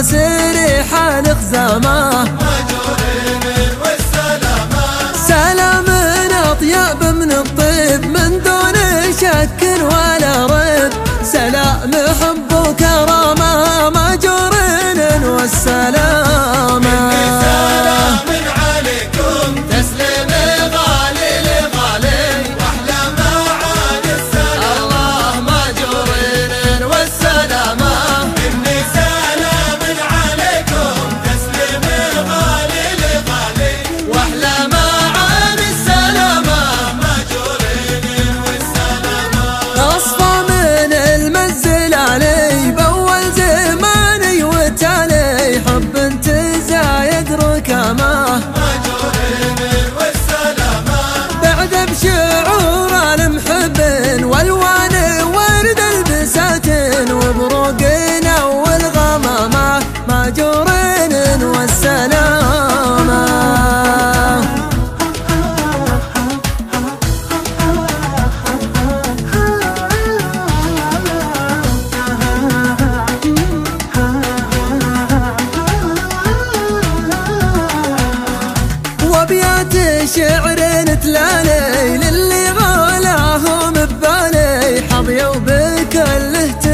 عسيري حال خزامه انت شعر تلاني للي غلاهم ببالي حظي وبكل اهتمام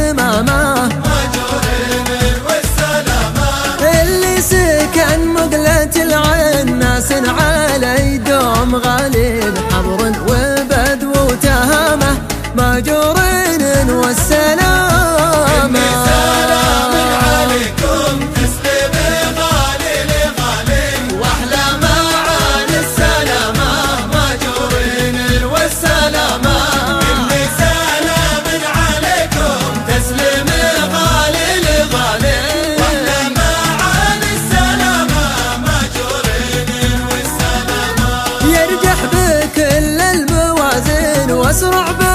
أسرع بي